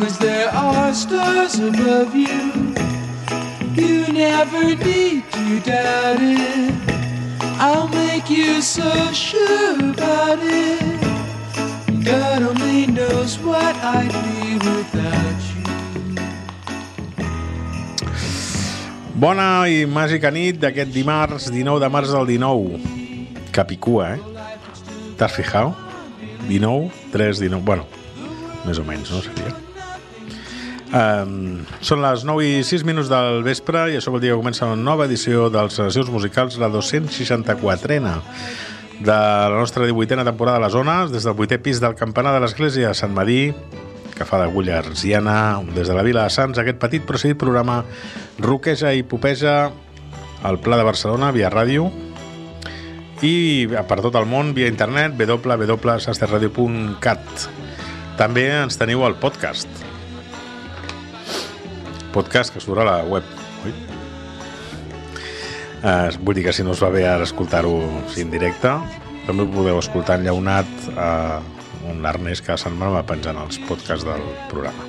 long as there are stars above you, you never need to doubt it. I'll make you so sure about it. God only knows what I'd be without you. Bona i màgica nit d'aquest dimarts 19 de març del 19. Capicua, eh? T'has fijat? 19, 3, 19... Bueno, més o menys, no? Seria. Um, són les 9 i 6 minuts del vespre i això vol dir que comença una nova edició dels Sensacions Musicals, la 264ena de la nostra 18a temporada a les zones, des del 8è pis del campanar de l'església de Sant Madí, que fa d'agulla arsiana, des de la vila de Sants, aquest petit però programa roqueja i popeja al Pla de Barcelona via ràdio i per tot el món via internet www.sasterradio.cat També ens teniu al podcast. Podcast que surt a la web. Ui. Uh, vull dir que si no us va bé ara escoltar-ho en directe, també ho podeu escoltar enllaunat a un l'Ernest cada setmana va penjant els podcasts del programa.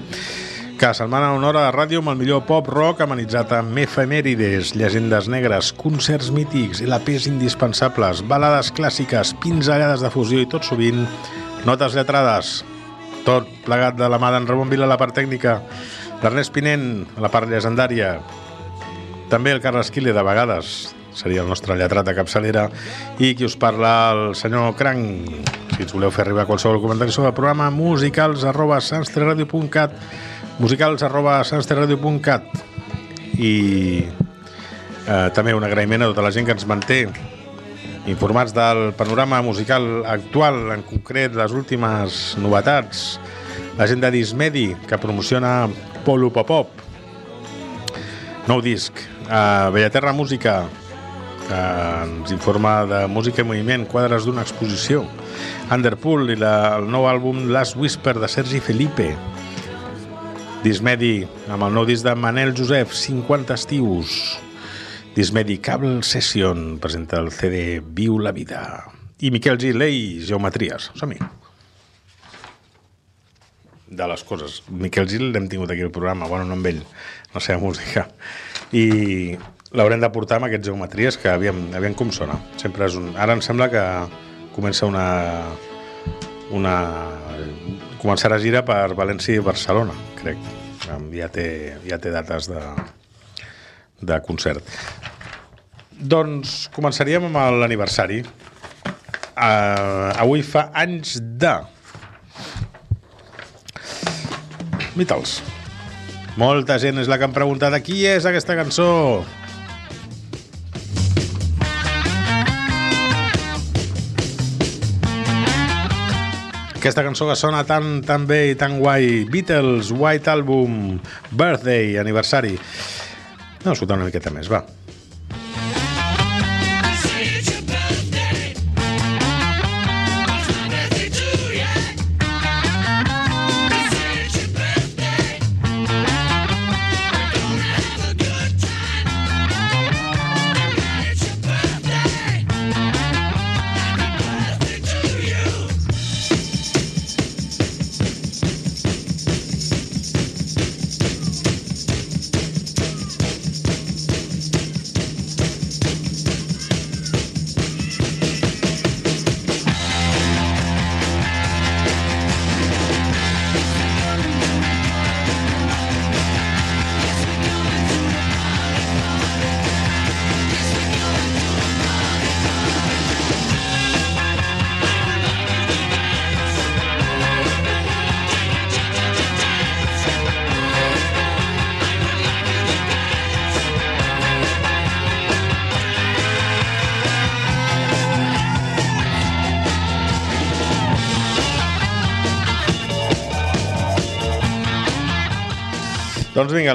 Cada setmana una hora de ràdio amb el millor pop rock amenitzat amb efemèrides, llegendes negres, concerts mítics, LPs indispensables, balades clàssiques, pinzellades de fusió i tot sovint notes lletrades. Tot plegat de la mà d'en Ramon Vila a la part tècnica, l'Ernest Pinent a la part llegendària, també el Carles Quile de vegades, seria el nostre lletrat de capçalera, i qui us parla, el senyor Cranc. Si ens voleu fer arribar qualsevol comentari sobre el programa, musicals arroba sansterradio.cat musicals arroba sansterradio.cat i eh, també un agraïment a tota la gent que ens manté informats del panorama musical actual, en concret les últimes novetats, la gent de Dismedi, que promociona Polo Pop-Pop, nou disc, eh, Bellaterra Música, que ens informa de música i moviment, quadres d'una exposició, Underpool i la, el nou àlbum Last Whisper de Sergi Felipe, Dismedi, amb el nou disc de Manel Josep, 50 estius, Dismedi Cable Session presenta el CD Viu la vida. I Miquel Gilei, Geometries. Som-hi. De les coses. Miquel Gil l'hem tingut aquí al programa, bueno, no amb ell, la seva música. I l'haurem de portar amb aquests geometries que aviam, aviam com sona. Sempre és un... Ara em sembla que comença una... una començarà gira per València i Barcelona, crec. Ja té, ja té dates de, de concert. Doncs començaríem amb l'aniversari. Uh, avui fa anys de... Beatles. Molta gent és la que em pregunta de qui és aquesta cançó. Aquesta cançó que sona tan, tan bé i tan guai. Beatles, White Album, Birthday, aniversari. No, escolta una miqueta més, va.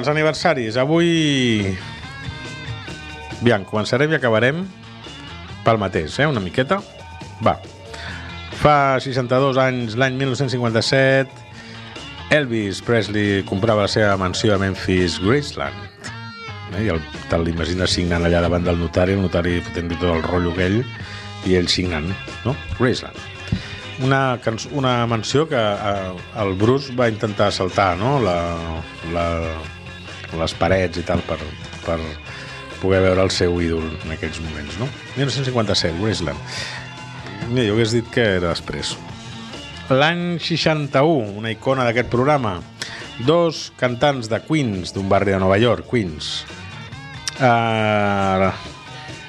Els aniversaris. Avui... Aviam, començarem i acabarem pel mateix, eh? Una miqueta. Va. Fa 62 anys, l'any 1957, Elvis Presley comprava la seva mansió a Memphis, Graceland. Eh? I el, te'l l'imagines signant allà davant del notari, el notari fotent tot el rotllo aquell, i ell signant, no? Graceland. una, una menció que eh, el Bruce va intentar saltar, no?, la, la, les parets i tal per, per poder veure el seu ídol en aquells moments, no? 1957, Graceland. Mira, jo hagués dit que era després. L'any 61, una icona d'aquest programa, dos cantants de Queens, d'un barri de Nova York, Queens, uh,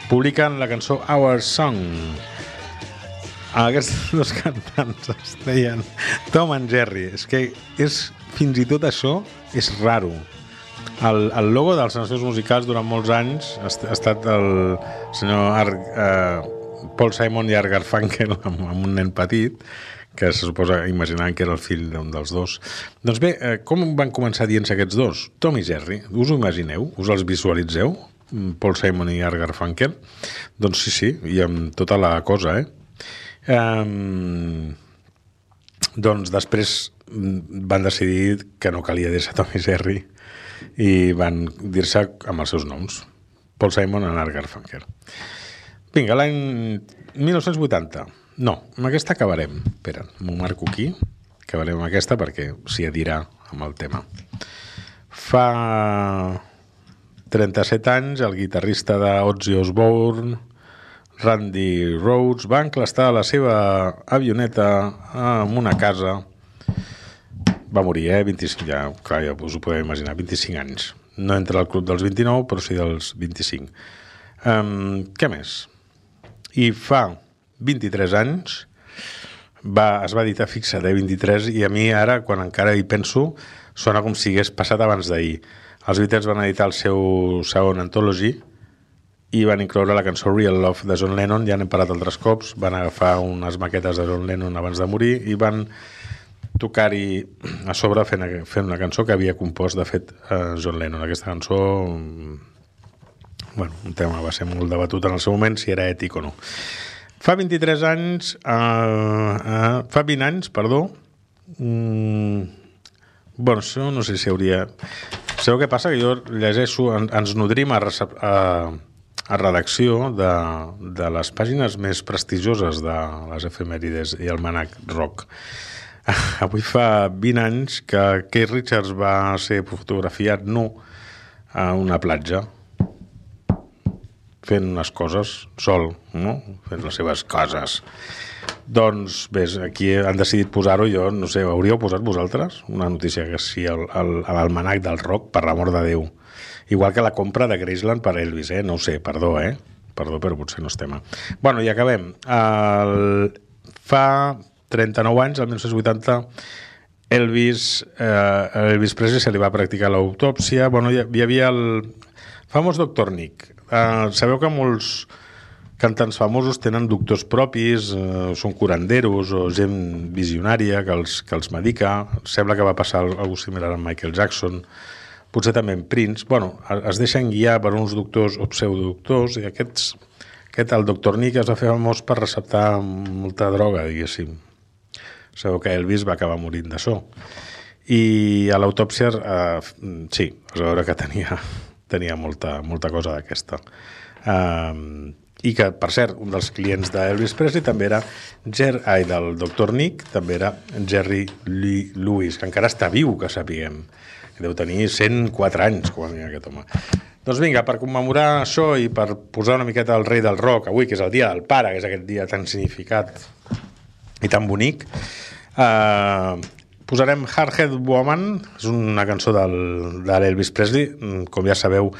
publiquen la cançó Our Song, aquests dos cantants es deien Tom and Jerry. És que és, fins i tot això és raro. El, el logo dels nacions musicals durant molts anys ha, ha estat el senyor Ar, eh, Paul Simon i Art Garfunkel amb, amb un nen petit que se suposa, imaginant que era el fill d'un dels dos. Doncs bé, eh, com van començar dient-se aquests dos? Tom i Jerry, us ho imagineu? Us els visualitzeu? Paul Simon i Art Garfunkel? Doncs sí, sí, i amb tota la cosa, eh? Um, doncs després van decidir que no calia dir-se Tom i Jerry i van dir-se amb els seus noms Paul Simon i Art Garfunkel. Vinga, l'any 1980 no, amb aquesta acabarem. Espera, m'ho marco aquí. Acabarem amb aquesta perquè s'hi adirà amb el tema. Fa 37 anys el guitarrista de Ozzy Osbourne Randy Rhodes va enclastar la seva avioneta en una casa va morir, eh? 25, ja, clar, ja us ho podeu imaginar, 25 anys. No entra al club dels 29, però sí dels 25. Um, què més? I fa 23 anys va, es va editar fixa de 23 i a mi ara, quan encara hi penso, sona com si hagués passat abans d'ahir. Els Beatles van editar el seu segon Anthology, i van incloure la cançó Real Love de John Lennon, ja n'hem parlat altres cops, van agafar unes maquetes de John Lennon abans de morir i van tocar-hi a sobre fent, fent una cançó que havia compost, de fet, eh, John Lennon. Aquesta cançó, mm, bueno, un tema va ser molt debatut en el seu moment, si era ètic o no. Fa 23 anys, eh, eh, fa 20 anys, perdó, mm, bueno, això no sé si hauria... Sabeu què passa? Que jo llegeixo, ens nodrim a, a, a redacció de, de les pàgines més prestigioses de les efemèrides i el manac rock. Avui fa 20 anys que Keith Richards va ser fotografiat nu a una platja fent unes coses sol, no? fent les seves coses. Doncs, bé, aquí han decidit posar-ho, jo no sé, hauríeu posat vosaltres una notícia que sí, l'almanac del rock, per l'amor de Déu. Igual que la compra de Graceland per Elvis, eh? No ho sé, perdó, eh? Perdó, però potser no és tema. Bueno, i acabem. El... Fa 39 anys, el 1980, Elvis, eh, Elvis Presley se li va practicar l'autòpsia. Bueno, hi, havia el famós doctor Nick. Eh, sabeu que molts cantants famosos tenen doctors propis, eh, són curanderos o gent visionària que els, que els medica. Sembla que va passar alguna similar amb Michael Jackson potser també en Prince, bueno, es deixen guiar per uns doctors o pseudodoctors i aquests, aquest, el doctor Nick es va fer famós per receptar molta droga, diguéssim. Sabeu que Elvis va acabar morint d'això. I a l'autòpsia, eh, sí, es veure que tenia, tenia molta, molta cosa d'aquesta. Eh, i que, per cert, un dels clients d'Elvis Presley també era Ger, ai, del Dr. Nick, també era Jerry Lee Lewis, que encara està viu, que sapiguem deu tenir 104 anys a mínim aquest home. Doncs vinga, per commemorar això i per posar una miqueta el rei del rock avui, que és el dia del pare, que és aquest dia tan significat i tan bonic, eh, posarem Hardhead Woman, és una cançó del, de l'Elvis Presley, com ja sabeu,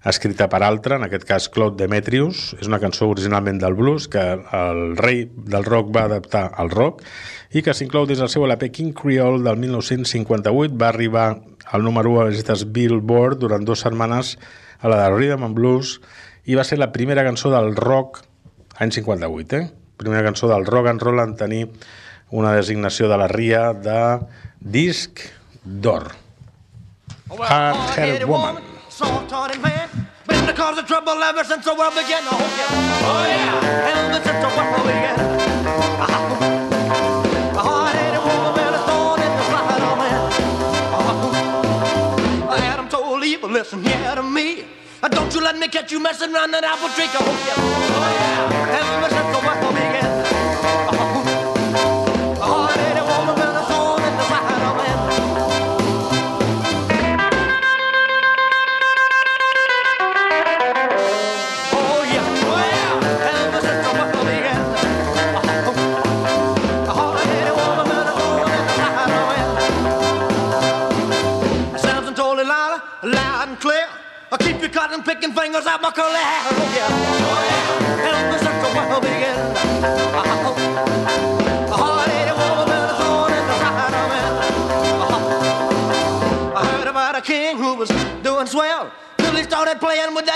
escrita per altre, en aquest cas Claude Demetrius. És una cançó originalment del blues que el rei del rock va adaptar al rock i que s'inclou dins el seu LP King Creole del 1958. Va arribar al número 1 a les llistes Billboard durant dues setmanes a la de Rhythm and Blues i va ser la primera cançó del rock any 58, eh? Primera cançó del rock and roll en tenir una designació de la RIA de disc d'or. Hard Hair Woman. Been the cause of trouble ever since the world began. Oh yeah, oh yeah, since the world began. listen here to me. Don't you let me catch you messing around that apple tree. Oh, yeah. Oh, yeah. Ever since the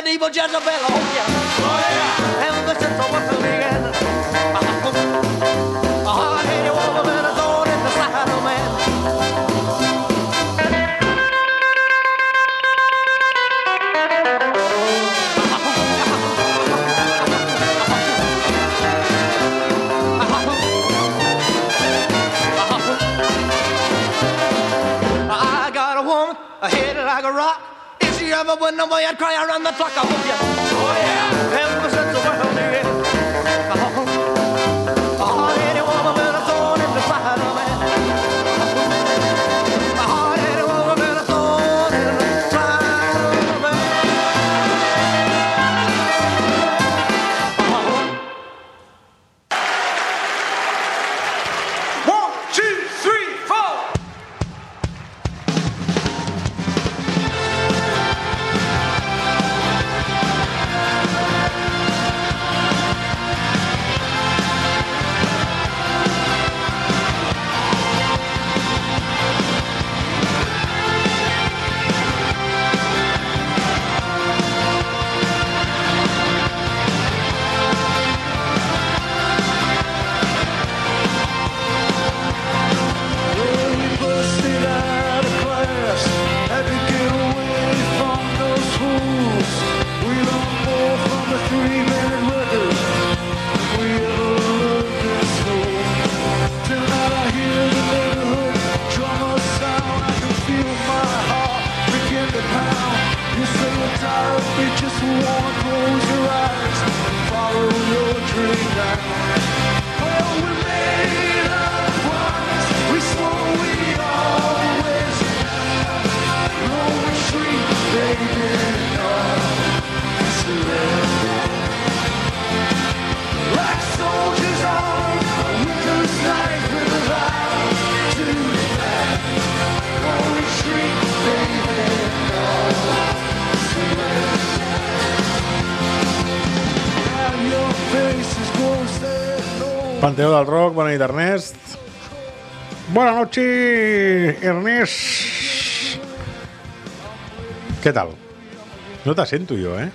that evil Jezebel. Oh yeah, oh yeah. If she ever went away, I'd cry around the clock. I hope you. Oh yeah. Del Rock, bona nit, Ernest. Bona noche, Ernest. Què tal? No te sento jo, eh?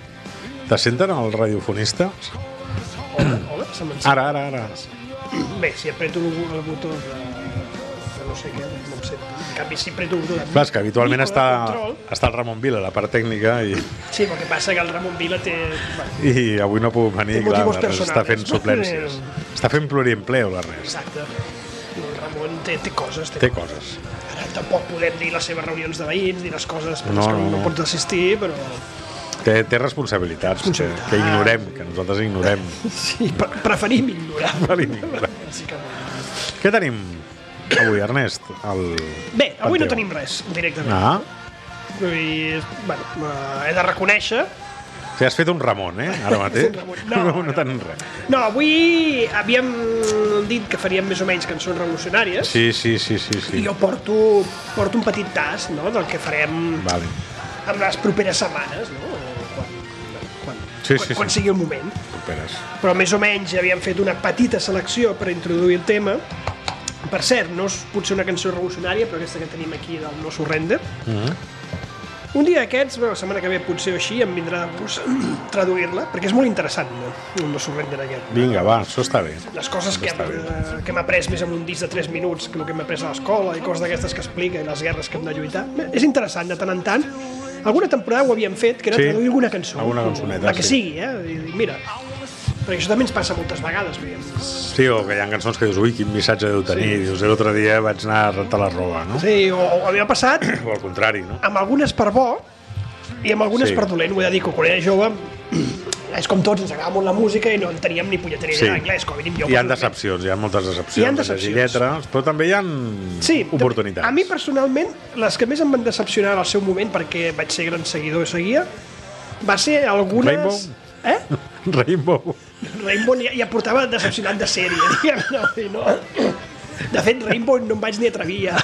Te senten el radiofonista? Hola, se m'encén. Ara, ara, ara. Bé, si apreto el botó de, de no sé què, no em sento. Canvi, el botó de... Clar, és que habitualment està, control, està el Ramon Vila, la part tècnica, i, Sí, el que passa que el Ramon Vila té... Bueno, i avui no puc venir, clar, està fent suplències. Està fent pluriempleo, l'Ernest. exacte. El Ramon té, té coses. Té, Té coses. Ara tampoc podem dir les seves reunions de veïns, dir les coses per No, les que no, no, pots assistir, però... Té, té responsabilitats, que, Responsabilitats. que ignorem, que nosaltres ignorem. Sí, pre preferim ignorar. Preferim ignorar. Bàsicament. Què tenim avui, Ernest? El... Bé, avui no Panteó. tenim res, directament. Ah, Vull dir, bueno, eh, he de reconèixer o sigui, has fet un Ramon, eh? Ara mateix. No, No, no, no. tenim res. No, avui havíem dit que faríem més o menys cançons revolucionàries Sí, sí, sí, sí. i sí. jo porto, porto un petit tas no, del que farem Vale. en les properes setmanes, no? Quan, quan, Sí, quan, sí, quan sí. sigui el moment. Superes. Però més o menys havíem fet una petita selecció per introduir el tema. Per cert, no és potser una cançó revolucionària, però aquesta que tenim aquí del No Surrender. Mhm. Un dia d'aquests, la setmana que ve potser així, em vindrà de gust traduir-la, perquè és molt interessant no? el No Surrender aquest. Vinga, va, això està bé. les coses que, bé. eh, que hem après més en un disc de 3 minuts que el que hem après a l'escola i coses d'aquestes que explica i les guerres que hem de lluitar. És interessant, de tant en tant. Alguna temporada ho havíem fet, que era Sí, traduir alguna cançó. alguna cançoneta, La que sí. sigui, eh? I, mira, perquè això també ens passa moltes vegades. Vull dir, Sí, o que hi ha cançons que dius, ui, quin missatge deu tenir. Sí. Dius, l'altre dia vaig anar a rentar la roba, no? sí, o, o a mi m'ha passat O al contrari, no? amb algunes per bo i amb algunes Sí. per dolent. Ho he de dir que quan era jove és com tots, ens agradava molt la música i no en teníem ni punyetera idea Sí. d'anglès, com a mínim jo. Hi ha decepcions, hi ha moltes decepcions. Hi ha de decepcions. lletres, però també hi ha Sí, oportunitats. A mi personalment, les que més em van decepcionar al seu moment, perquè vaig ser gran seguidor i seguia, va ser algunes... Rainbow? Eh? Rainbow. Rainbow ja, ja portava decepcionat de sèrie, diguem no, no. De fet, Rainbow no em vaig ni atrevir a,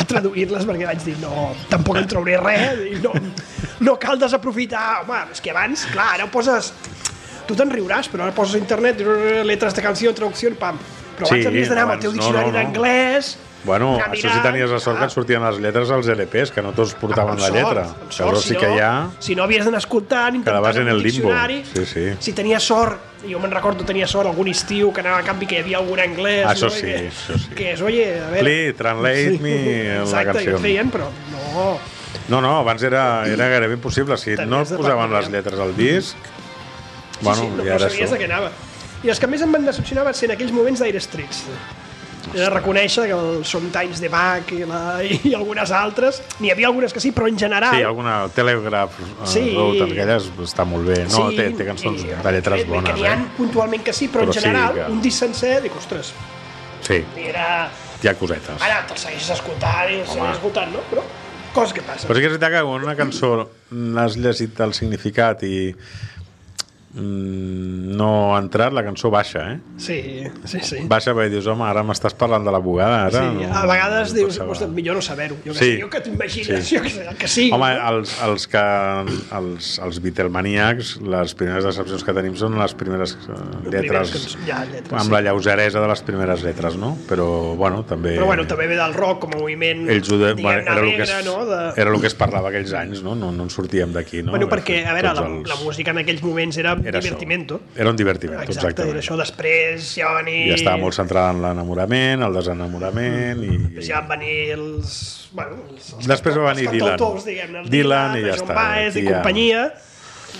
a traduir-les perquè vaig dir, no, tampoc en trauré res, i no, no cal desaprofitar. Home, és que abans, clar, ara ho poses... Tu te'n riuràs, però ara poses a internet, letres de canció, traducció, pam. Però abans Sí, havies d'anar amb el teu no, diccionari no, no. d'anglès... Bueno, anar això sí tenies la sort que et sortien les lletres als LPs, que no tots portaven Amb la sort, lletra. sort, sí si que no- hi ha... Si no havies d'anar escoltant, intentant en el limbo. Sí, sí. Si tenies sort, jo me'n recordo, tenia sort algun estiu que anava a canvi que hi havia algun anglès. Això no? Sí, que, això sí. Que és, oye, a veure... Please, translate me la Exacte, i canció. ho feien, però no... No, no, abans era, era gairebé impossible. Si no et de posaven les ja. lletres al disc... Bueno, sí, sí, no, i no sabies això. de què anava. I els que més em van decepcionar van ser en aquells moments d'Aire Streets. He de reconèixer que el Sometimes de Bach i, la, i algunes altres, n'hi havia algunes que sí, però en general... Sí, alguna Telegraph uh, Sí. Road, aquelles està molt bé. No, sí, té, té cançons i- de lletres que bones, n'hi ha eh? puntualment que sí, però, Però en sí general, que- un disc sencer, dic, ostres, Sí, era... hi ha cosetes. Ara te'l segueixes escoltant i el segueixes escoltant, no? Però coses que passen. Però sí que és veritat que quan una cançó n'has llegit el significat i mm, no ha entrat, la cançó baixa, eh? Sí, sí, sí. Baixa perquè dius, home, ara m'estàs parlant de la bugada, ara... Sí, no, a vegades no dius, passava. ostres, millor no saber-ho. Jo Sí. jo que t'imagines, Sí. jo que que sí. Home, els, els, que, els, els Beatlemaníacs, les primeres decepcions que tenim són les primeres eh, lletres, cançons, ja, lletres, amb sí. la lleugeresa de les primeres lletres, no? Però, bueno, també... Però bueno, també ve del rock com a moviment, ells ho de, bueno, diguem-ne, era, alegre, es, no? De... era el que es parlava aquells anys, no? No, no en sortíem d'aquí, no? Bueno, perquè, a veure, la, la música en aquells moments era, era això. divertimento. Era un divertimento, Exacte, exactament. era això. Després ja van venir... I estava molt centrada en l'enamorament, el desenamorament i... Després ja van venir els... Bueno, els, els Després va venir Dylan. diguem-ne, el Dylan i ja John està, Baez i ja- companyia.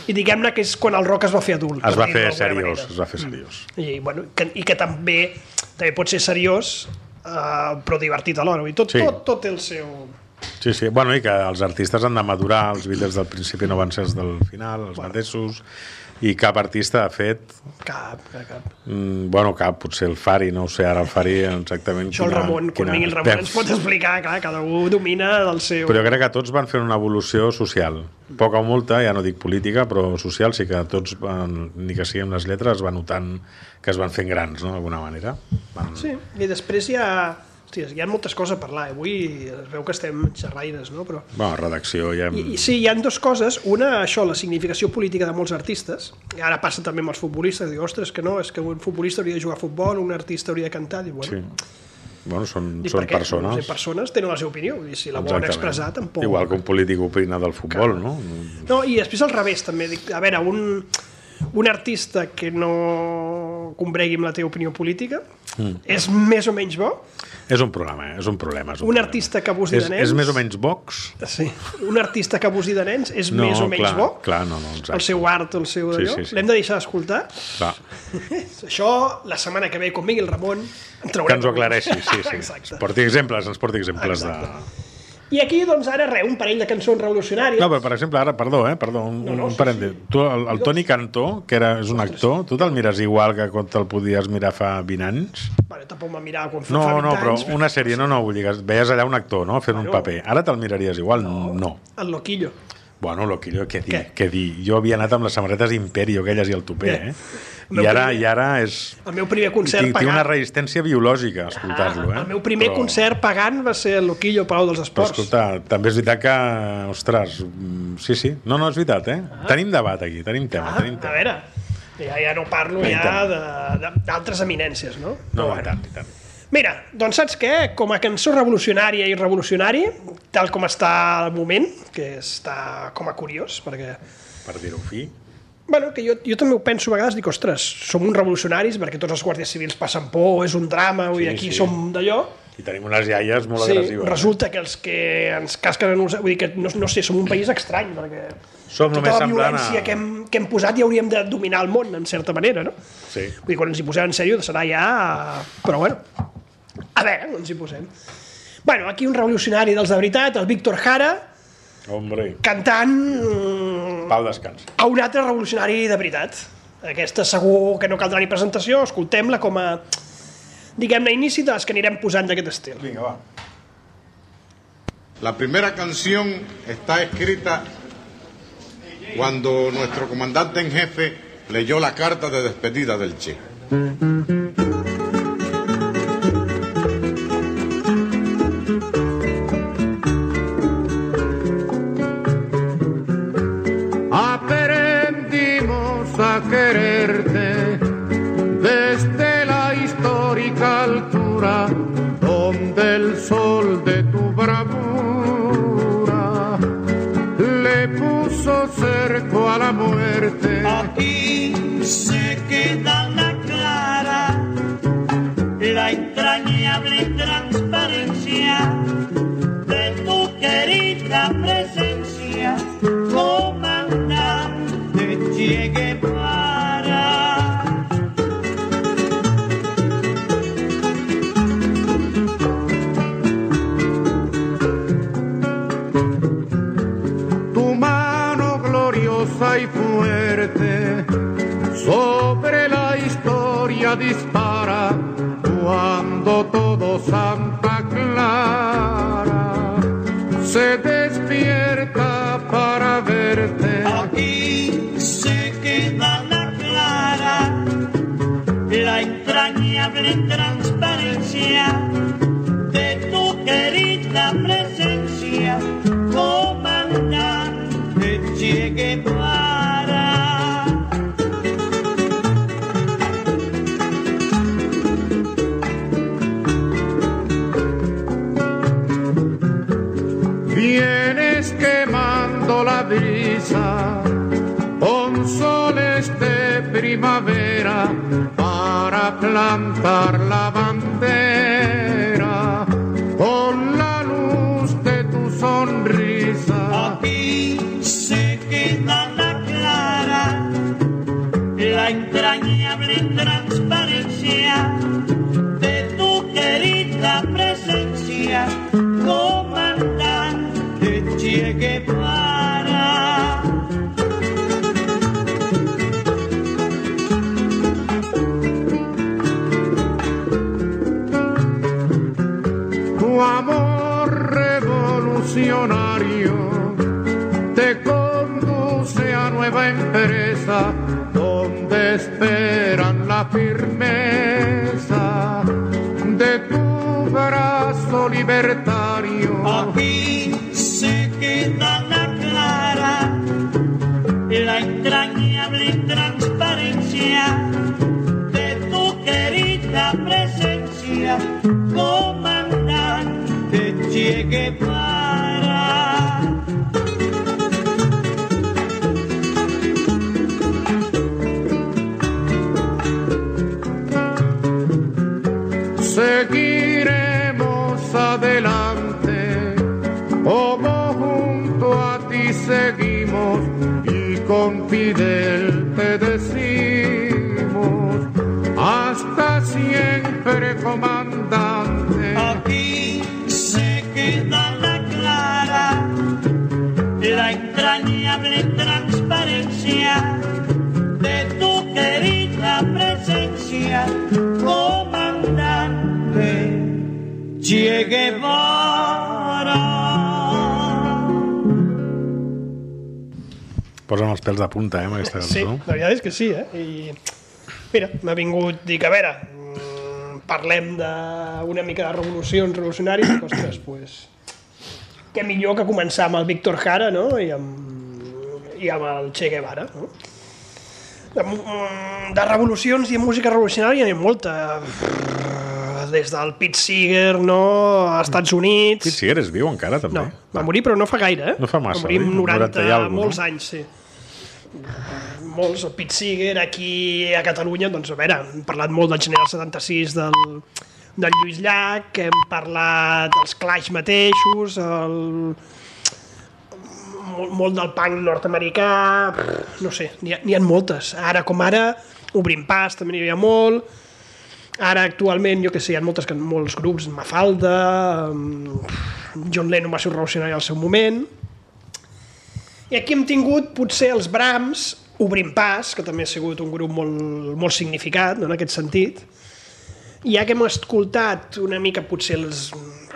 I diguem-ne que és quan el rock es va fer adult. Es va fer seriós, es va fer seriós. I, bueno, que, i que també també pot ser seriós, uh, però divertit alhora. Dir, tot, Sí. tot, tot el seu... Sí, sí. Bueno, i que els artistes han de madurar, els Beatles del principi no van ser els del final, els mateixos, i cap artista ha fet... Cap, cap, cap. Mm, bueno, cap, potser el Fari, no ho sé, ara el Fari exactament... Això el quina- Ramon, quan quina- vingui el Ramon Bé, ens pot explicar, clar, cada un domina del seu... Però jo crec que tots van fer una evolució social. Poca o molta, ja no dic política, però social sí que tots, van, ni que sigui amb les lletres, es va notant que es van fent grans, no?, d'alguna manera. Van... Sí, i després hi ha... Hòsties, hi ha moltes coses a parlar. eh? Avui es veu que estem xerraires, no? Però... Bueno, redacció ja... Hem... I, I sí, hi han dues coses. Una, això, la significació política de molts artistes. I ara passa també amb els futbolistes. Diu, ostres, que no, és que un futbolista hauria de jugar a futbol, un artista hauria de cantar. Diu, bueno, Sí. Bueno, són, dic, són perquè, persones. Sé, persones tenen la seva opinió. I si la volen expressar, tampoc... Igual que un polític opina del futbol, no? No, i després al revés, també. Dic, a veure, un, un artista que no combregui amb la teva opinió política mm. és més o menys bo. És un problema, eh? és un problema. És un, Un problema. artista que abusi és, de nens... És més o menys Vox? Sí. Un artista que abusi de nens és No, més o menys clar, bo. clar, no, no, exacte. El seu art, el seu Sí, sí, sí. L'hem de deixar d'escoltar. Clar, Això, la setmana que ve, quan vingui el Ramon, en que traurem... ens ho aclareixi, sí, sí. Exacte. Porti exemples, ens porti exemples de... I aquí, doncs, ara, res, un parell de cançons revolucionàries. No, però per exemple, ara, perdó, eh, perdó, un, No, no, un sí, parèntesi. Tu, el, el Toni Cantó, que era, és un actor, tu te'l mires igual que quan te'l podies mirar fa 20 anys? Vale, tampoc me'n mirava quan No, fa 20 no, però anys. una sèrie, no, no, vull dir veies allà un actor, no?, fent un Bueno. paper. Ara te'l miraries igual? No. El Loquillo. Bueno, lo que jo, què dir, Què? què dir? Jo havia anat amb les samarretes Imperio, aquelles i el tupé, eh? El I ara, primer- i ara és... El meu primer concert Tinc, tinc una pagant... resistència biològica a escoltar-lo, eh? El meu primer Però- concert pagant va ser el Loquillo al Palau dels Però Esports. escolta, també és veritat que, ostres, mm, sí, sí, no, no, és veritat, eh? Tenim debat aquí, tenim tema, Ah, tenim a tema. veure, ja, ja no parlo Tenim ja d'altres eminències, no? No, Però i tant, i tant. Mira, doncs saps què? Com a cançó revolucionària i revolucionari, tal com està al moment, que està com a curiós, perquè... Per dir-ho fi. Bueno, que jo, jo també ho penso a vegades, dic, ostres, som uns revolucionaris perquè tots els guàrdies civils passen por, és un drama, Sí, aquí sí. som d'allò. I tenim unes iaies molt Sí, agressives. resulta que els que ens casquen vull dir que no, no sé, som un país estrany, perquè Som tota només la violència a... que, hem, que hem posat ja hauríem de dominar el món, en certa manera, no? Sí. Vull dir, quan ens hi posem en sèrio serà ja... Però bueno, a veure, ens hi posem. Bueno, aquí un revolucionari dels de veritat, el Víctor Jara, Hombre, cantant mm, pau descans. a un altre revolucionari de veritat. Aquesta segur que no caldrà ni presentació, escoltem-la com a, diguem-ne, inici de les que anirem posant d'aquest estil. Vinga, va. La primera canción está escrita cuando nuestro comandante en jefe leyó la carta de despedida del Che. Dispara cuando todo Santa Clara se despierta para verte. Aquí se queda la clara, la entrañable transparencia plantar la bandera con la luz de tu sonrisa. Aquí se queda la clara, la entrañable transparencia de tu querida te conduce a nueva empresa donde esperan Fidel te decimos, hasta siempre comandante. Aquí se queda la clara, la entrañable transparencia de tu querida presencia, comandante Che Posa'm els pèls de punta, eh, amb aquesta Sí, cançó. la veritat és que sí, eh? I mira, m'ha vingut dir que, a veure, mm, parlem d'una mica de revolucions, revolucionaris, i, ostres, pues, què millor que començar amb el Víctor Jara, no?, i amb, i amb el Che Guevara, no? De, mm, de revolucions i música revolucionària n'hi ha molta. Des del Pete Seeger, no?, als Estats Units... Pete Seeger és viu encara, també? No, va morir però no fa gaire, eh? No fa massa, Va morir amb 90, 90 i alguna, molts no? anys, sí. Molts, el Pete Seeger, aquí a Catalunya, doncs a veure, hem parlat molt del General 76, del, del Lluís Llach, hem parlat dels Clash mateixos, el, molt, molt del punk nord-americà, no sé, n'hi ha, ha moltes. Ara com ara, Obrim Pas també n'hi havia molt, ara actualment, jo que sé, hi ha moltes, molts grups, Mafalda, John Lennon va ser un revolucionari al seu moment, i aquí hem tingut potser els Brahms, Obrim Pas, que també ha sigut un grup molt, molt significat no, en aquest sentit, i ja que hem escoltat una mica potser els,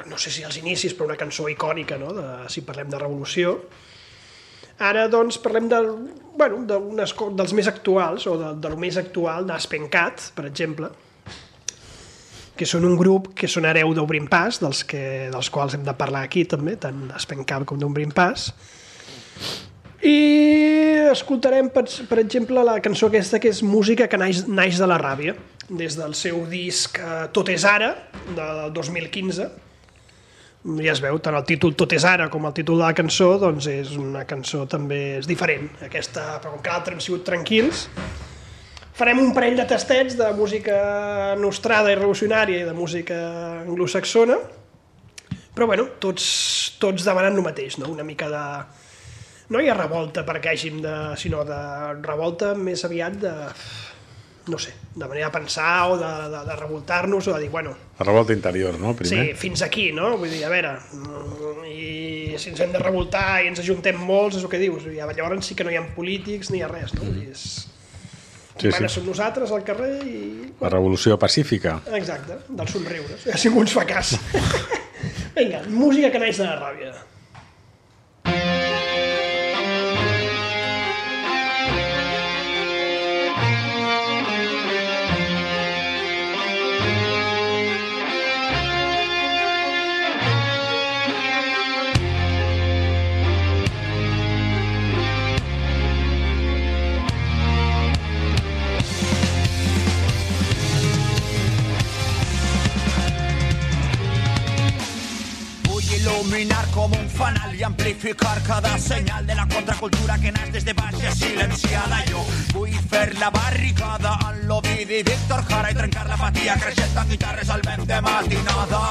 no sé si els inicis, però una cançó icònica, no? de, si parlem de revolució, ara doncs parlem del, bueno, d'unes co- dels més actuals, o de, de lo més actual, d'Aspencat, per exemple, que són un grup que són hereu d'Obrim Pas, dels, que, dels quals hem de parlar aquí també, tant d'Aspencat com d'Obrim Pas, i escoltarem, per, per exemple, la cançó aquesta que és música que naix, naix de la ràbia, des del seu disc eh, Tot és ara, del 2015, ja es veu, tant el títol Tot és ara com el títol de la cançó, doncs és una cançó també és diferent. Aquesta, però com que l'altra hem sigut tranquils, farem un parell de tastets de música nostrada i revolucionària i de música anglosaxona, però bueno, tots, tots demanant el mateix, no? una mica de... No hi ha revolta perquè hàgim de... sinó de revolta més aviat de no sé, de manera de pensar o de, de, de revoltar-nos o de dir, bueno, La revolta interior, no? Sí, Primer. fins aquí, no? Vull dir, a veure, mm, i si ens hem de revoltar i ens ajuntem molts, és el que dius, i llavors sí que no hi ha polítics ni hi ha res, no? Mm. És... Sí, sí. som nosaltres al carrer i... La revolució pacífica. Exacte, dels somriures. Si ningú ens fa cas. Vinga, música que naix de la ràbia. Fanal i amplificar cada senyal de la contracultura que naix des de baix i silenciada. Jo vull fer la barricada en l'Ovidi Víctor Jara i trencar l'apatia creixent amb guitarres al vent de matinada.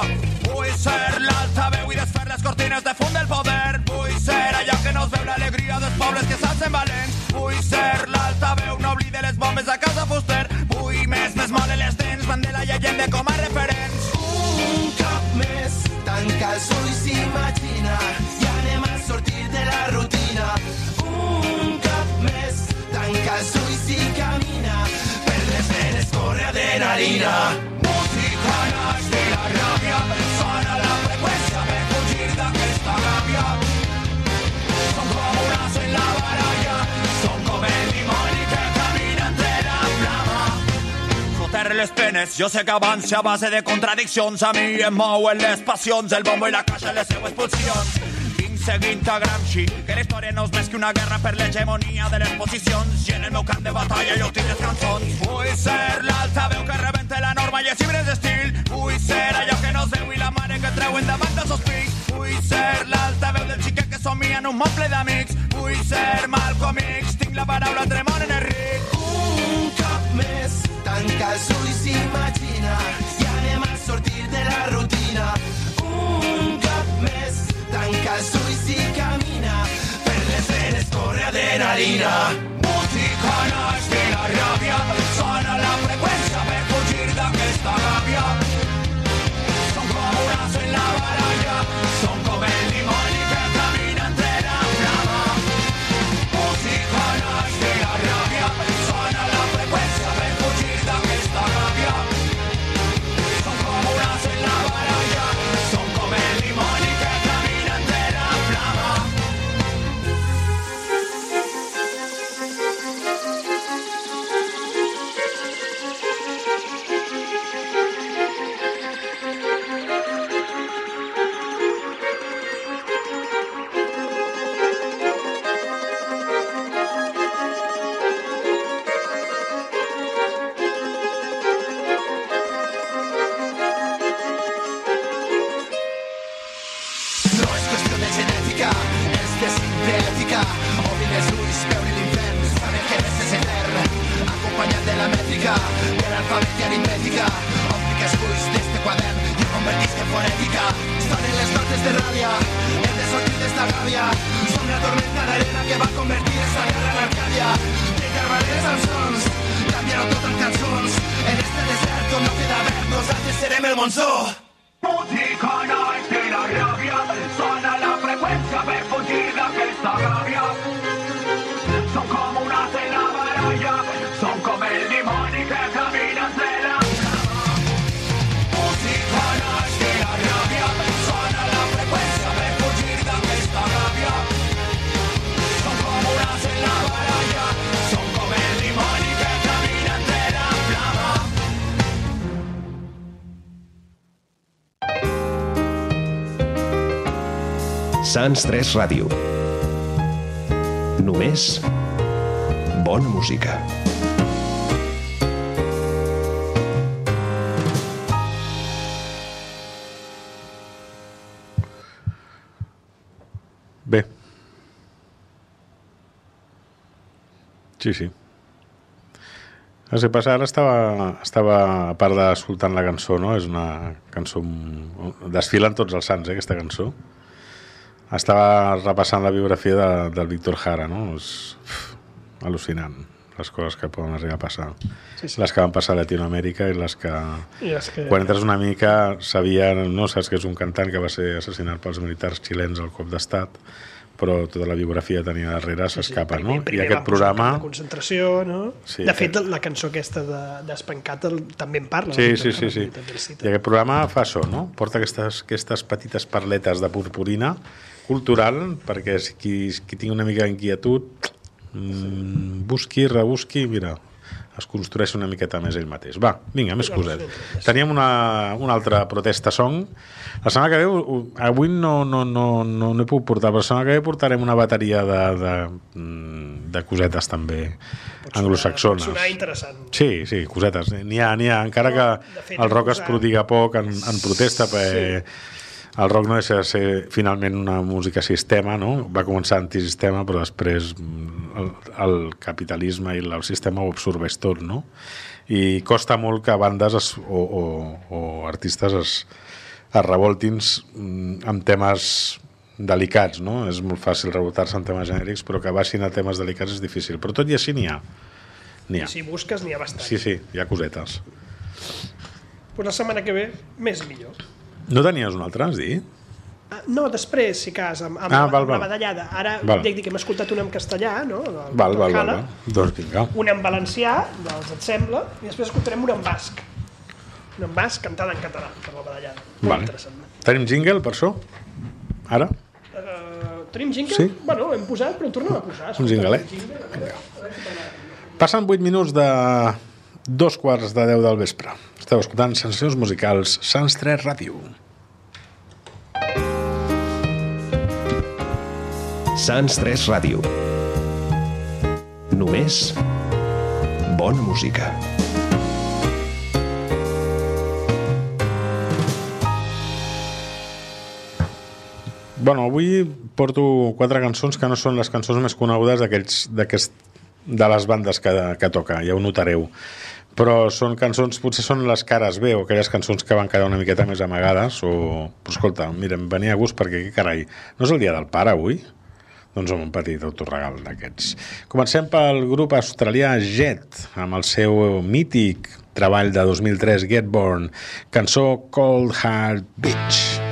Vull ser l'altaveu i desfer les cortines de fum del poder. Vull ser allò que no es veu l'alegria dels pobles que s'alcen valents. Vull ser l'altaveu, no oblide les bombes a casa Fuster. Vull més, més mole les dents, Mandela i Allende com a referents. Un cop més, tanca els ulls imagina les penes, jo sé que abans a base de contradiccions a mi em mouen les passions, el bombo i la caixa les seues pulsions. Seguint a Gramsci, que la història no és més que una guerra per l'hegemonia de les posicions i en el meu de batalla jo tinc les cançons. Vull ser l'altaveu que rebente la norma i els llibres d'estil. Vull ser allò que no es veu la mare que treuen davant dels seus pics. Vull ser l'altaveu del xiquet que somia en un món ple d'amics. Vull ser Malcolm X, tinc la paraula tremont en el ric. Un cop més, tanca els ulls imagina i anem a sortir de la rutina. Un tanca els ulls i camina per les venes corre adrenalina. Música naix de la ràbia, sona la freqüència per fugir d'aquesta gàbia. Som com un as Sants 3 Ràdio. Només bona música. Bé. Sí, sí. No sé, passar ara estava, estava a part d'escoltant la cançó, no? És una cançó... Desfilen tots els sants, eh, aquesta cançó. Estava repassant la biografia de, del Víctor Jara, no? És uf, al·lucinant les coses que poden arribar a passar. Sí, sí. Les que van passar a Latinoamèrica i les que... I és que... Quan entres una mica, sabien, no saps que és un cantant que va ser assassinat pels militars xilens al cop d'estat, però tota la biografia tenia darrere s'escapa, no? I Primer aquest programa... De concentració, no? Sí, de aquest- fet, la cançó aquesta de- d'Espancat de, també en parla. Sí, la sí, sí, sí. I aquest programa fa això, no? Porta aquestes, aquestes petites parletes de purpurina cultural perquè si qui, qui tingui una mica d'inquietud mm, busqui, rebusqui, mira, es construeix una miqueta més ell mateix. Va, vinga, més coset. Teníem una, una altra protesta song. La setmana que ve, avui no, no, no, no, no he pogut portar, però la setmana que ve portarem una bateria de, de, mm, de cosetes també anglosaxones. Pot sonar interessant. Sí, sí, cosetes. N'hi ha, n'hi ha. Encara que de fet, el rock es prodiga poc en, en protesta, perquè el rock no deixa de ser finalment una música sistema, no? Va començar antisistema, però després mm, el, el capitalisme i el sistema ho absorbeix tot, no? I costa molt que bandes es, o, o, o artistes es, es revoltin mm, amb temes delicats, no? És molt fàcil revoltar-se en temes genèrics, però que baixin a temes delicats és difícil. Però tot i així n'hi ha. N'hi ha. Si busques, n'hi ha bastant. Sí, sí, hi ha cosetes. Pues la setmana que ve, més millor. No tenies un altre, has dit? Ah, No, després, si cas, amb, amb, Ah, la, val, amb la val. badallada. Ara, Val. dic que hem escoltat una en castellà, no? Del Val, val, val, val. Doncs vinga. Una en valencià, dels Et sembla, i després escoltarem una en basc. Una en basc cantada en català, per la badallada. Molt Vale. interessant. Tenim jingle, per això? Ara? Uh, tenim jingle? Sí. Bueno, hem posat, però tornem a posar. Un jingle, eh? Jingle, a veure, a veure si t'agrada. Passen 8 minuts de dos quarts de 10 del vespre. Esteu escoltant Sensacions Musicals, Sants 3 Ràdio. Sants 3 Ràdio. Només bona música. Bueno, avui porto quatre cançons que no són les cançons més conegudes d'aquells d'aquest de les bandes que, que toca, ja ho notareu. Però són cançons, potser són les cares B o aquelles cançons que van quedar una miqueta més amagades o... Però escolta, mira, em venia a gust perquè, què carai, no és el dia del pare avui? Doncs un petit autorregal d'aquests. Comencem pel grup australià Jet, amb el seu mític treball de 2003, Get Born, cançó Cold Heart Beach.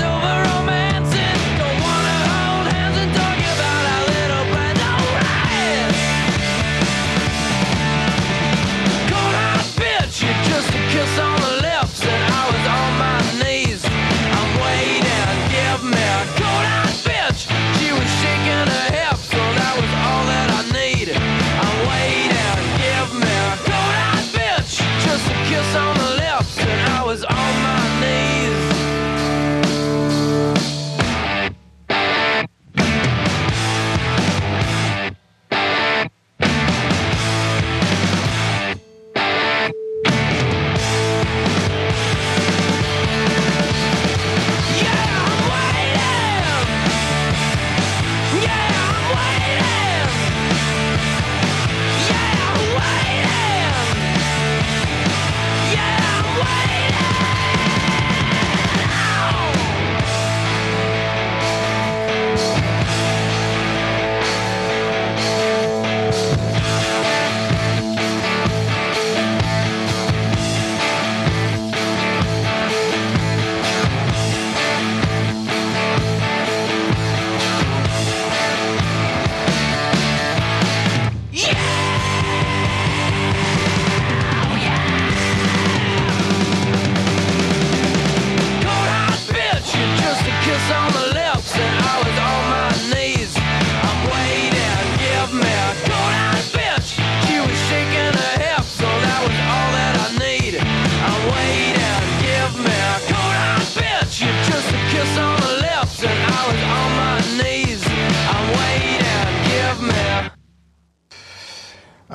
over.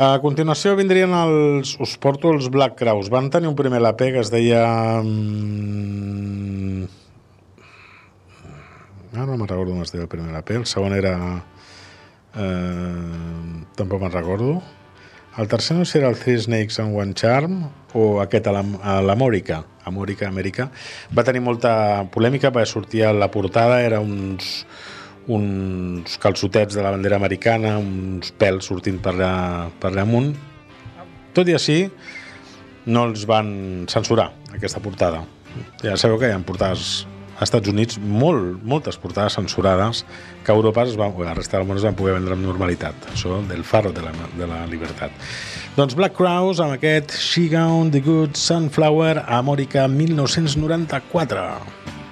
A continuació vindrien els... Us porto els Black Crowes. Van tenir un primer LP que es deia... mm, Ara no me'n recordo com es deia el primer LP. El segon era... Eh, tampoc me'n recordo. El tercer no sé era el Three Snakes and One Charm o aquest a l'Amòrica. Amòrica, Amèrica. Va tenir molta polèmica perquè sortia la portada, era uns, uns calçotets de la bandera americana, uns pèls sortint per allà, per allà amunt. Tot i així, no els van censurar, aquesta portada. Ja sabeu que hi ha portades als Estats Units, molt, moltes portades censurades, que a Europa es va, o a la resta del món es van poder vendre amb normalitat. Això del faro de la, de la libertat. Doncs Black Crowes amb aquest She Gone the Good Sunflower a Amòrica 1994.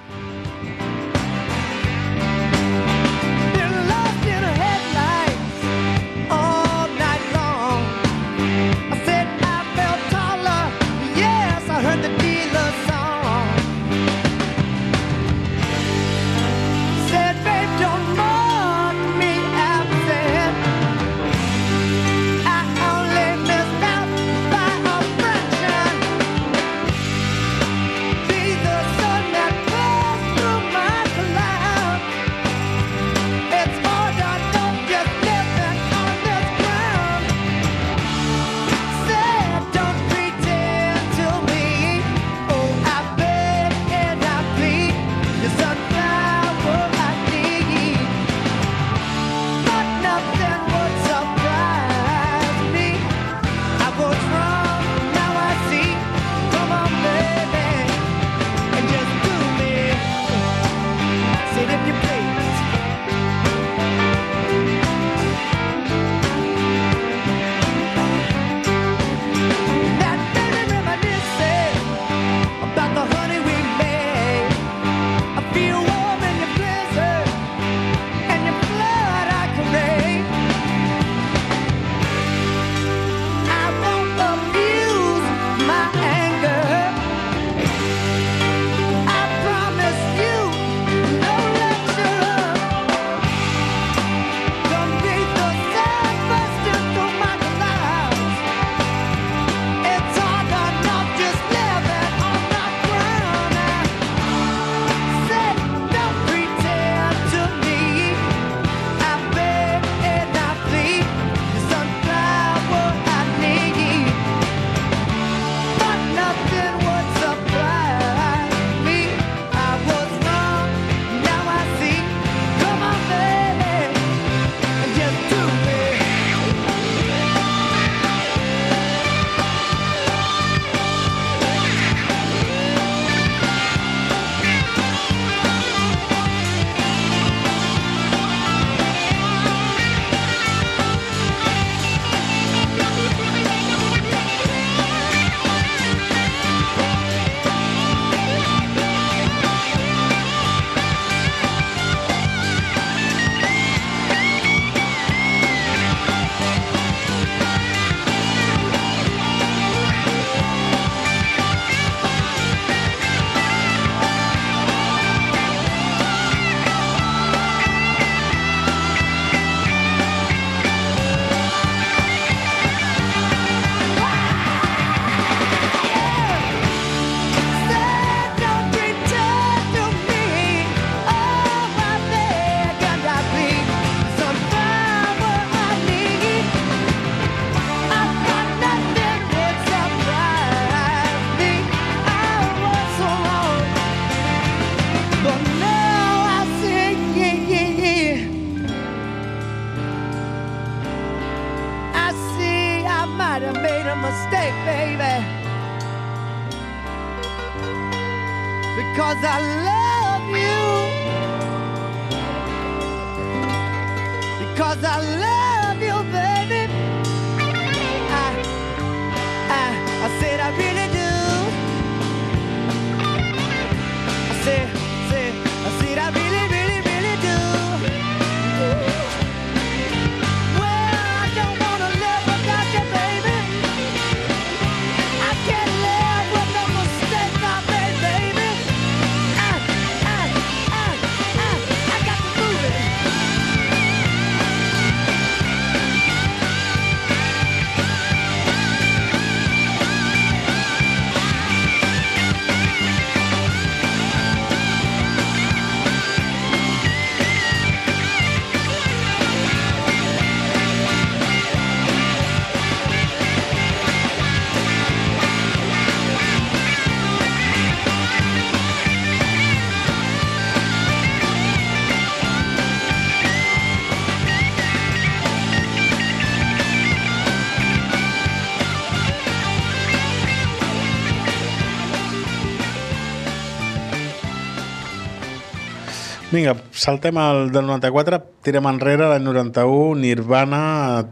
Saltem al del 94, tirem enrere, l'any 91, Nirvana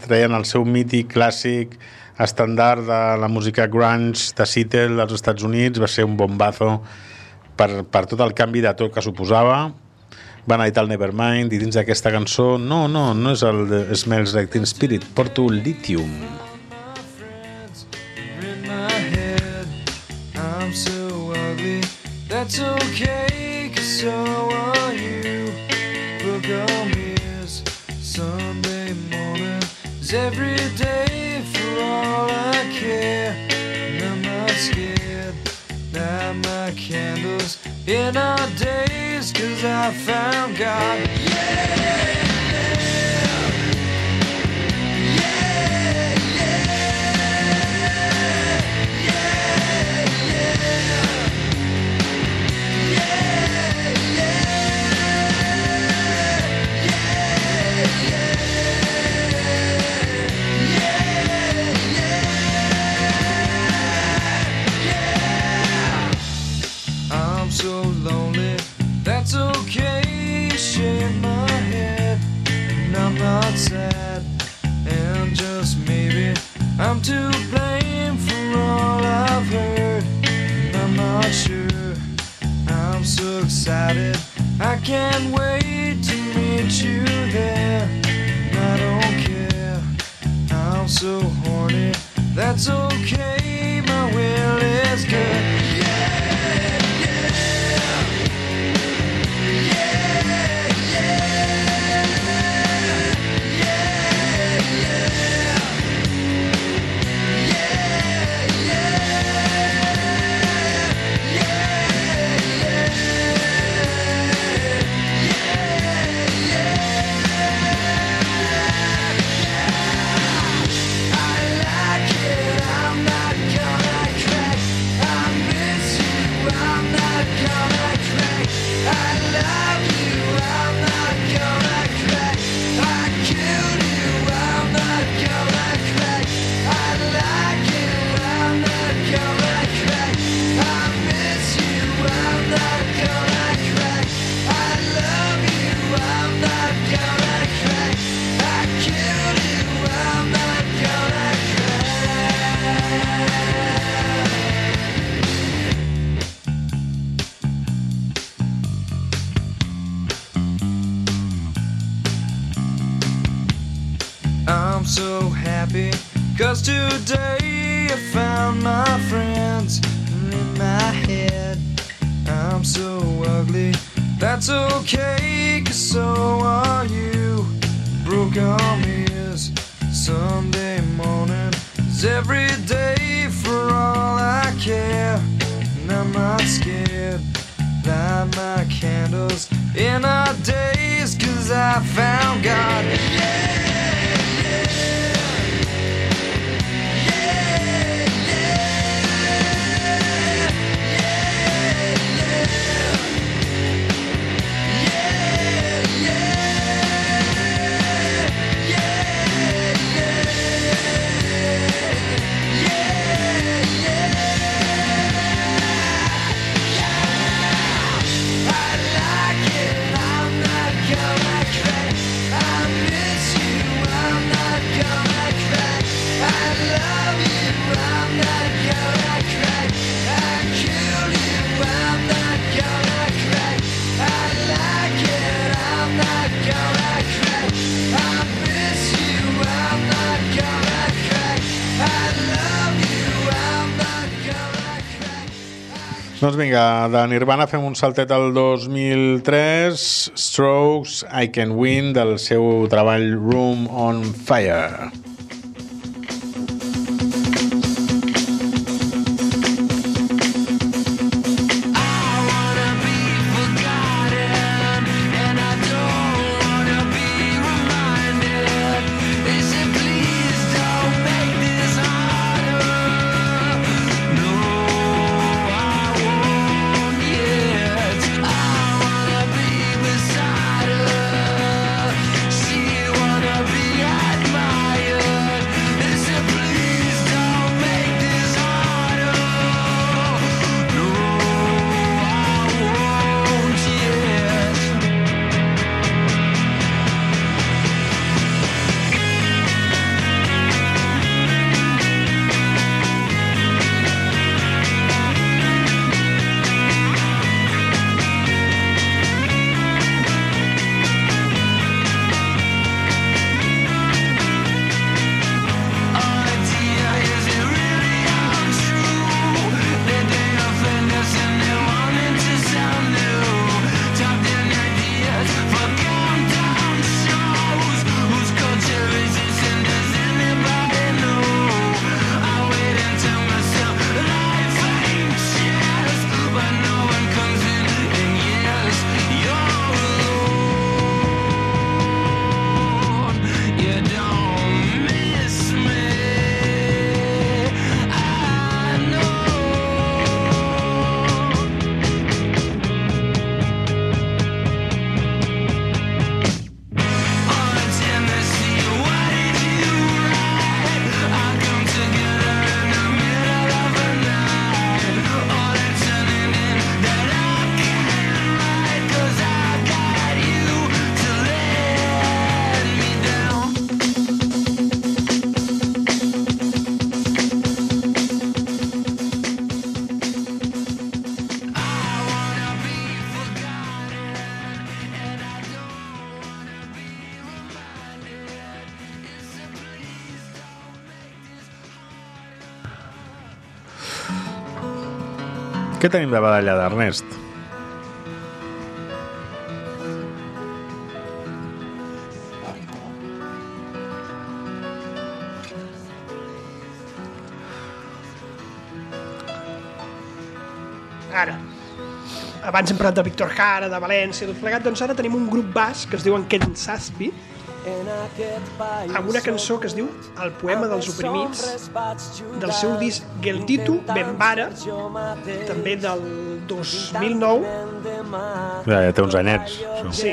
treien el seu mític clàssic estàndard de la música grunge de Seattle als Estats Units, va ser un bombazo per, per tot el canvi de tot que suposava. Van editar el Nevermind i dins d'aquesta cançó, no, no, no és el de Smells Like Teen Spirit, porto Lithium. I'm so ugly, that's okay, cause so are morning every day for all I care. And I'm not scared, light my candles in our days, cause I found God. I'm I'm so happy cause today I found my friends in my head. I'm so ugly, that's okay cause so are you. Broke arm is Sunday morning is every day for all I care. And I'm not scared, light my candles in our days cause I found God. Doncs vinga, de Nirvana fem un saltet al 2003, Strokes, I Can Win, del seu treball Room on Fire. Què tenim de badalla d'Ernest? Ara, abans hem parlat de Víctor Jara, de València, tot plegat, doncs ara tenim un grup basc que es diuen Ken Saspi, amb una cançó que es diu El poema dels oprimits, del seu disc Geltitu Bembara, també del 2009, Ja, ja té uns anyets. Això. Sí,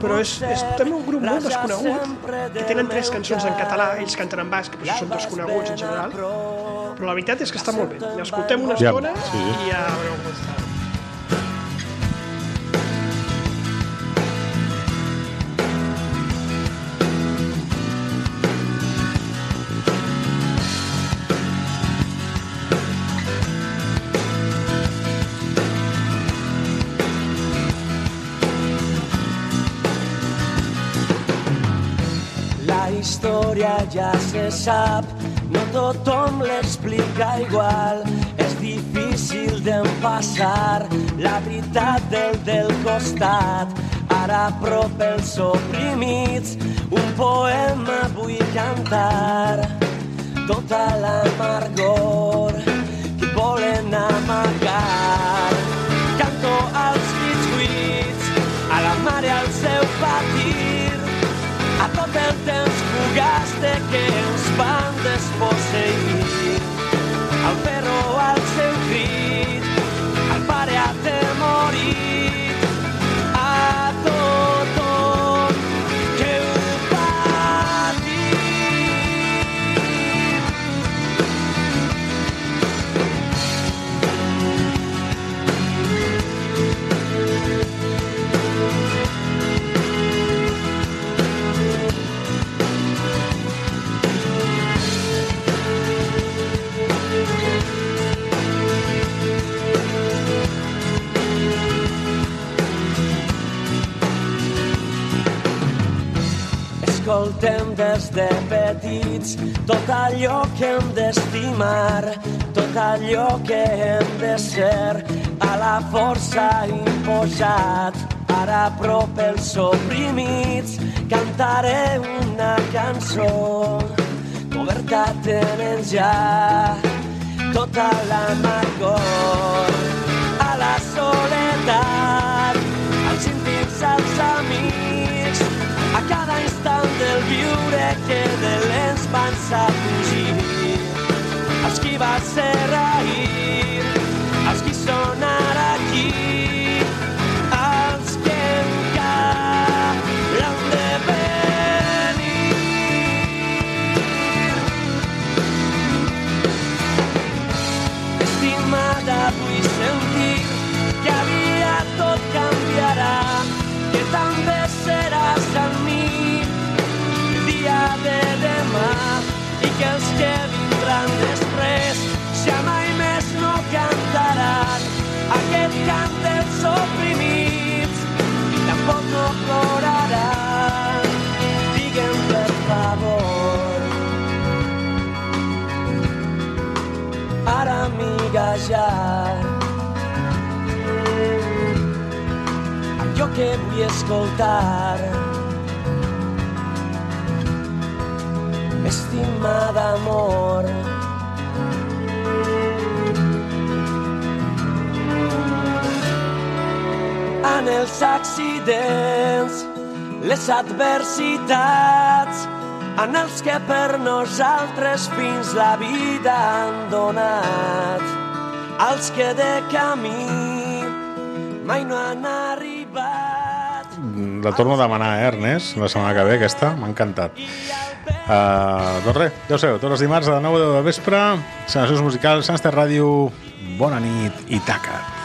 però és, és també un grup molt desconegut, que tenen tres cançons en català, ells canten en basc, però són desconeguts en general, però la veritat és que està molt bé. L'escoltem una Ja, estona sí, sí. i ja veureu història ja se sap, no tothom l'explica igual. És difícil d'empassar la veritat del del costat. Ara a prop els oprimits, un poema vull cantar. Tota l'amargor que volen amagar. Canto als a la mare al seu patir, a tot el temps fugaç de que ens van desposseir. Escoltem des de petits tot allò que hem d'estimar, tot allò que hem de ser, a la força imposat. Ara a prop els oprimits, cantaré una cançó, coberta tenen ja tota l'amargor. A la soledat, del viure que de l'ens van fugir. Els qui va ser ahir, els qui són ara aquí, ja allò que vull escoltar? Estimada amor en els accidents les adversitats en els que per nosaltres fins la vida han donat als que de camí mai no han arribat La torno a demanar, eh, Ernest, la setmana que ve, aquesta, m'ha encantat. Uh, doncs res, ja ho sabeu, tots els dimarts a les 9 de vespre, sensacions musicals, Sants Ràdio, bona nit i taca't.